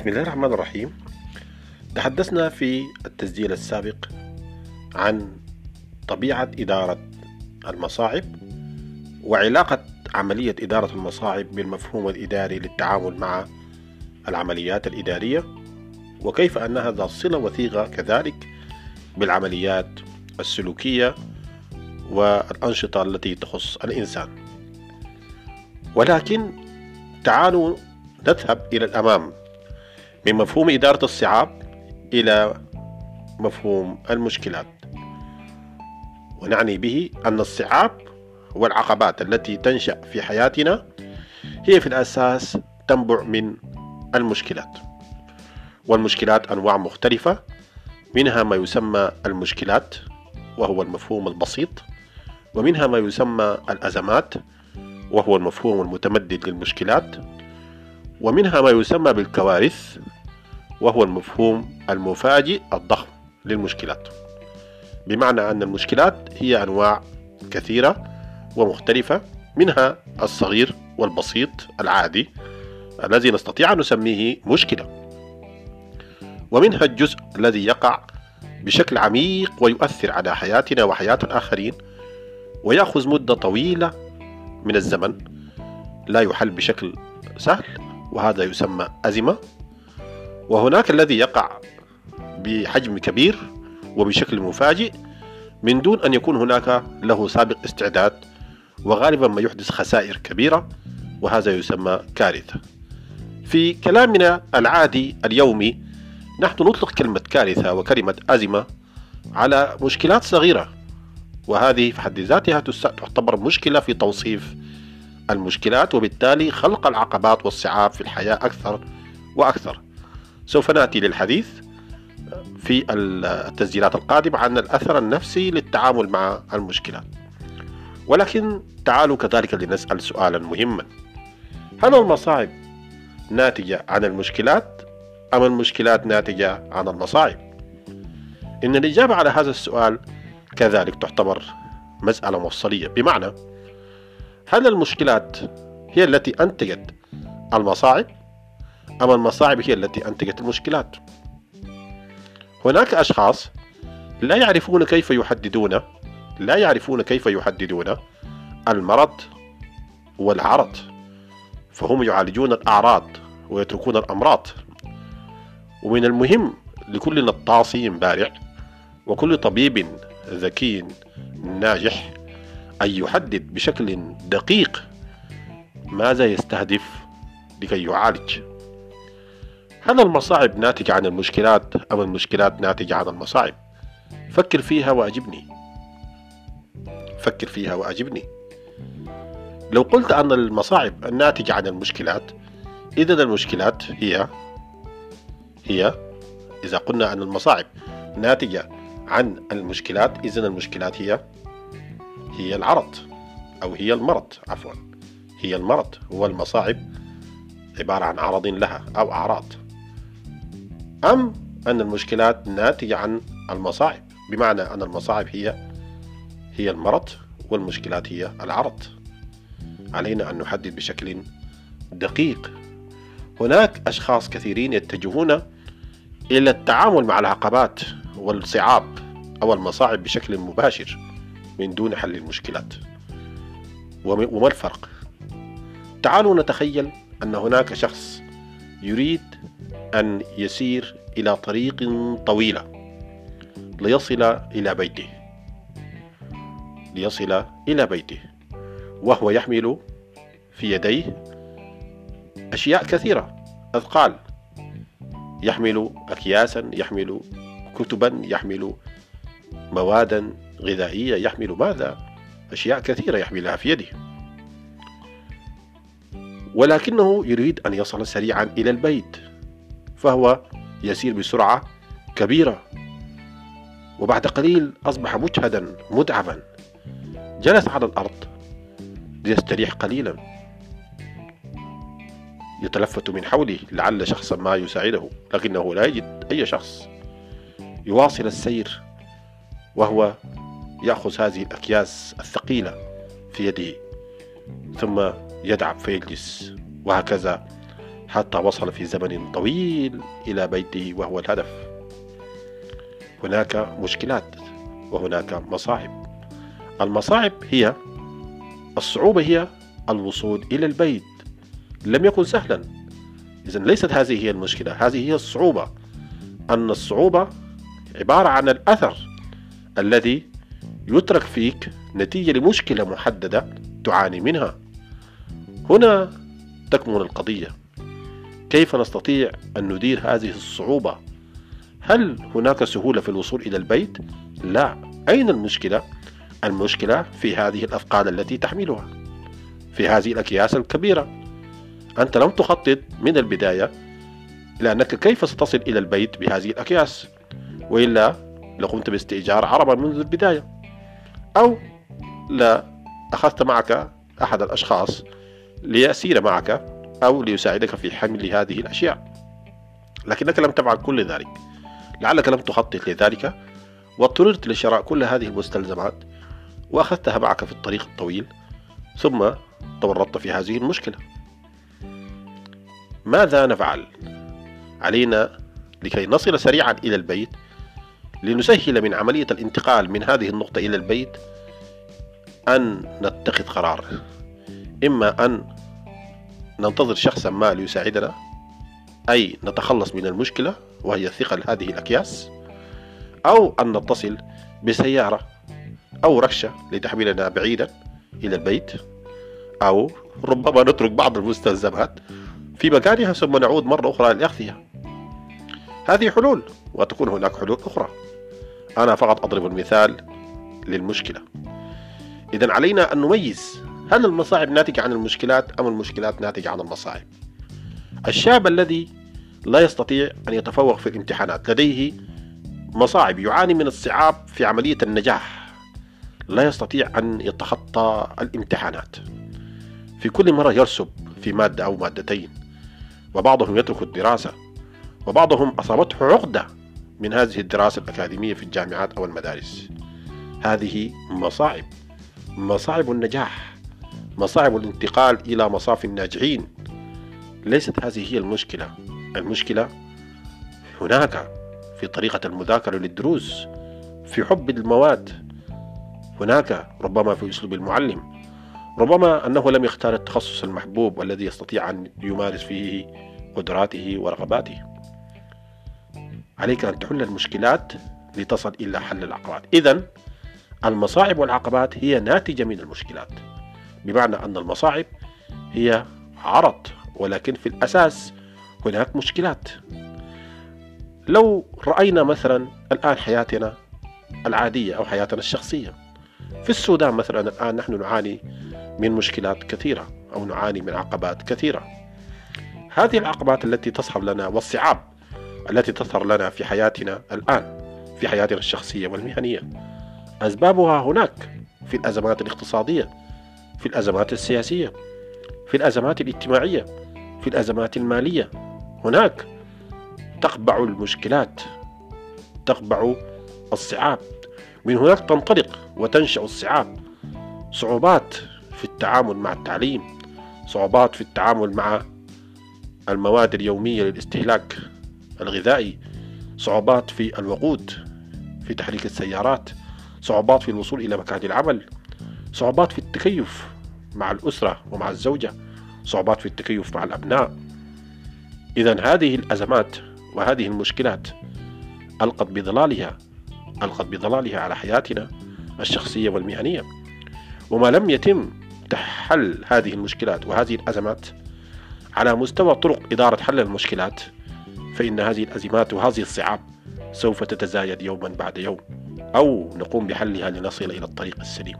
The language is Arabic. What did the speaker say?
بسم الله الرحمن الرحيم. تحدثنا في التسجيل السابق عن طبيعة إدارة المصاعب وعلاقة عملية إدارة المصاعب بالمفهوم الإداري للتعامل مع العمليات الإدارية وكيف أنها ذات صلة وثيقة كذلك بالعمليات السلوكية والأنشطة التي تخص الإنسان. ولكن تعالوا نذهب إلى الأمام. من مفهوم إدارة الصعاب إلى مفهوم المشكلات. ونعني به أن الصعاب والعقبات التي تنشأ في حياتنا هي في الأساس تنبع من المشكلات. والمشكلات أنواع مختلفة منها ما يسمى المشكلات وهو المفهوم البسيط ومنها ما يسمى الأزمات وهو المفهوم المتمدد للمشكلات ومنها ما يسمى بالكوارث وهو المفهوم المفاجئ الضخم للمشكلات. بمعنى أن المشكلات هي أنواع كثيرة ومختلفة منها الصغير والبسيط العادي الذي نستطيع أن نسميه مشكلة. ومنها الجزء الذي يقع بشكل عميق ويؤثر على حياتنا وحياة الآخرين ويأخذ مدة طويلة من الزمن لا يحل بشكل سهل وهذا يسمى أزمة وهناك الذي يقع بحجم كبير وبشكل مفاجئ من دون أن يكون هناك له سابق استعداد وغالبا ما يحدث خسائر كبيرة وهذا يسمى كارثة. في كلامنا العادي اليومي نحن نطلق كلمة كارثة وكلمة أزمة على مشكلات صغيرة وهذه في حد ذاتها تعتبر مشكلة في توصيف المشكلات وبالتالي خلق العقبات والصعاب في الحياة أكثر وأكثر. سوف نأتي للحديث في التسجيلات القادمة عن الأثر النفسي للتعامل مع المشكلات. ولكن تعالوا كذلك لنسأل سؤالا مهما. هل المصاعب ناتجة عن المشكلات أم المشكلات ناتجة عن المصاعب إن الإجابة على هذا السؤال كذلك تعتبر مسألة مفصلية بمعنى هل المشكلات هي التي أنتجت المصاعب أم المصاعب هي التي أنتجت المشكلات. هناك أشخاص لا يعرفون كيف يحددون لا يعرفون كيف يحددون المرض والعرض فهم يعالجون الأعراض ويتركون الأمراض. ومن المهم لكل نطاصي بارع وكل طبيب ذكي ناجح أن يحدد بشكل دقيق ماذا يستهدف لكي يعالج. هل المصاعب ناتجة عن المشكلات أم المشكلات ناتجة عن المصاعب؟ فكر فيها وأجبني. فكر فيها وأجبني. لو قلت أن المصاعب الناتجة عن المشكلات إذا المشكلات هي هي إذا قلنا أن المصاعب ناتجة عن المشكلات إذا المشكلات هي هي العرض أو هي المرض عفوا. هي المرض والمصاعب عبارة عن عرض لها أو أعراض. أم أن المشكلات ناتجة عن المصاعب. بمعنى أن المصاعب هي هي المرض والمشكلات هي العرض. علينا أن نحدد بشكل دقيق. هناك أشخاص كثيرين يتجهون إلى التعامل مع العقبات والصعاب أو المصاعب بشكل مباشر من دون حل المشكلات. وما الفرق؟ تعالوا نتخيل أن هناك شخص يريد أن يسير إلى طريق طويلة ليصل إلى بيته. ليصل إلى بيته. وهو يحمل في يديه أشياء كثيرة. أثقال يحمل أكياسا يحمل كتبا يحمل موادا غذائية يحمل ماذا؟ أشياء كثيرة يحملها في يده. ولكنه يريد أن يصل سريعا إلى البيت. فهو يسير بسرعة كبيرة. وبعد قليل أصبح مجهدا متعبا جلس على الأرض ليستريح قليلا. يتلفت من حوله لعل شخصا ما يساعده لكنه لا يجد أي شخص. يواصل السير وهو يأخذ هذه الأكياس الثقيلة في يده ثم يدعم فيجلس وهكذا حتى وصل في زمن طويل إلى بيته وهو الهدف. هناك مشكلات وهناك مصاعب. المصاعب هي الصعوبة هي الوصول إلى البيت. لم يكن سهلا. إذا ليست هذه هي المشكلة. هذه هي الصعوبة. أن الصعوبة عبارة عن الأثر الذي يترك فيك نتيجة لمشكلة محددة تعاني منها. هنا تكمن القضية. كيف نستطيع أن ندير هذه الصعوبة هل هناك سهولة في الوصول إلى البيت؟ لا أين المشكلة؟ المشكلة في هذه الأثقال التي تحملها في هذه الأكياس الكبيرة أنت لم تخطط من البداية لأنك كيف ستصل إلى البيت بهذه الأكياس وإلا لقمت باستئجار عربة منذ البداية أو لا أخذت معك أحد الأشخاص ليسير معك أو ليساعدك في حمل هذه الأشياء. لكنك لم تفعل كل ذلك. لعلك لم تخطط لذلك واضطررت لشراء كل هذه المستلزمات وأخذتها معك في الطريق الطويل ثم تورطت في هذه المشكلة. ماذا نفعل؟ علينا لكي نصل سريعا إلى البيت لنسهل من عملية الانتقال من هذه النقطة إلى البيت أن نتخذ قرار إما أن ننتظر شخصا ما ليساعدنا. أي نتخلص من المشكلة وهي ثقل هذه الأكياس أو أن نتصل بسيارة أو ركشة لتحملنا بعيدا إلى البيت أو ربما نترك بعض المستلزمات في مكانها ثم نعود مرة أخرى لأخذها هذه حلول وتكون هناك حلول أخرى. أنا فقط أضرب المثال للمشكلة. إذا علينا أن نميز هل المصاعب ناتجة عن المشكلات أم المشكلات ناتجة عن المصاعب؟ الشاب الذي لا يستطيع أن يتفوق في الامتحانات لديه مصاعب يعاني من الصعاب في عملية النجاح لا يستطيع أن يتخطى الامتحانات. في كل مرة يرسب في مادة أو مادتين وبعضهم يترك الدراسة وبعضهم أصابته عقدة من هذه الدراسة الأكاديمية في الجامعات أو المدارس. هذه مصاعب مصاعب النجاح. مصاعب الانتقال إلى مصاف الناجحين. ليست هذه هي المشكلة. المشكلة هناك في طريقة المذاكرة للدروس في حب المواد. هناك ربما في أسلوب المعلم. ربما أنه لم يختار التخصص المحبوب والذي يستطيع أن يمارس فيه قدراته ورغباته. عليك أن تحل المشكلات لتصل إلى حل العقبات إذا المصاعب والعقبات هي ناتجة من المشكلات. بمعنى أن المصاعب هي عرض ولكن في الأساس هناك مشكلات. لو رأينا مثلا الآن حياتنا العادية أو حياتنا الشخصية في السودان مثلا الآن نحن نعاني من مشكلات كثيرة أو نعاني من عقبات كثيرة. هذه العقبات التي تصحب لنا والصعاب التي تظهر لنا في حياتنا الآن في حياتنا الشخصية والمهنية. أسبابها هناك في الأزمات الاقتصادية. في الأزمات السياسية في الأزمات الاجتماعية في الأزمات المالية. هناك تقبع المشكلات تقبع الصعاب. من هناك تنطلق وتنشأ الصعاب. صعوبات في التعامل مع التعليم صعوبات في التعامل مع المواد اليومية للاستهلاك الغذائي صعوبات في الوقود في تحريك السيارات صعوبات في الوصول إلى مكان العمل. صعوبات في التكيف مع الأسرة ومع الزوجة صعوبات في التكيف مع الأبناء. إذا هذه الأزمات وهذه المشكلات ألقت بظلالها ألقت بظلالها على حياتنا الشخصية والمهنية. وما لم يتم تحل هذه المشكلات وهذه الأزمات على مستوى طرق إدارة حل المشكلات فإن هذه الأزمات وهذه الصعاب سوف تتزايد يوما بعد يوم أو نقوم بحلها لنصل إلى الطريق السليم.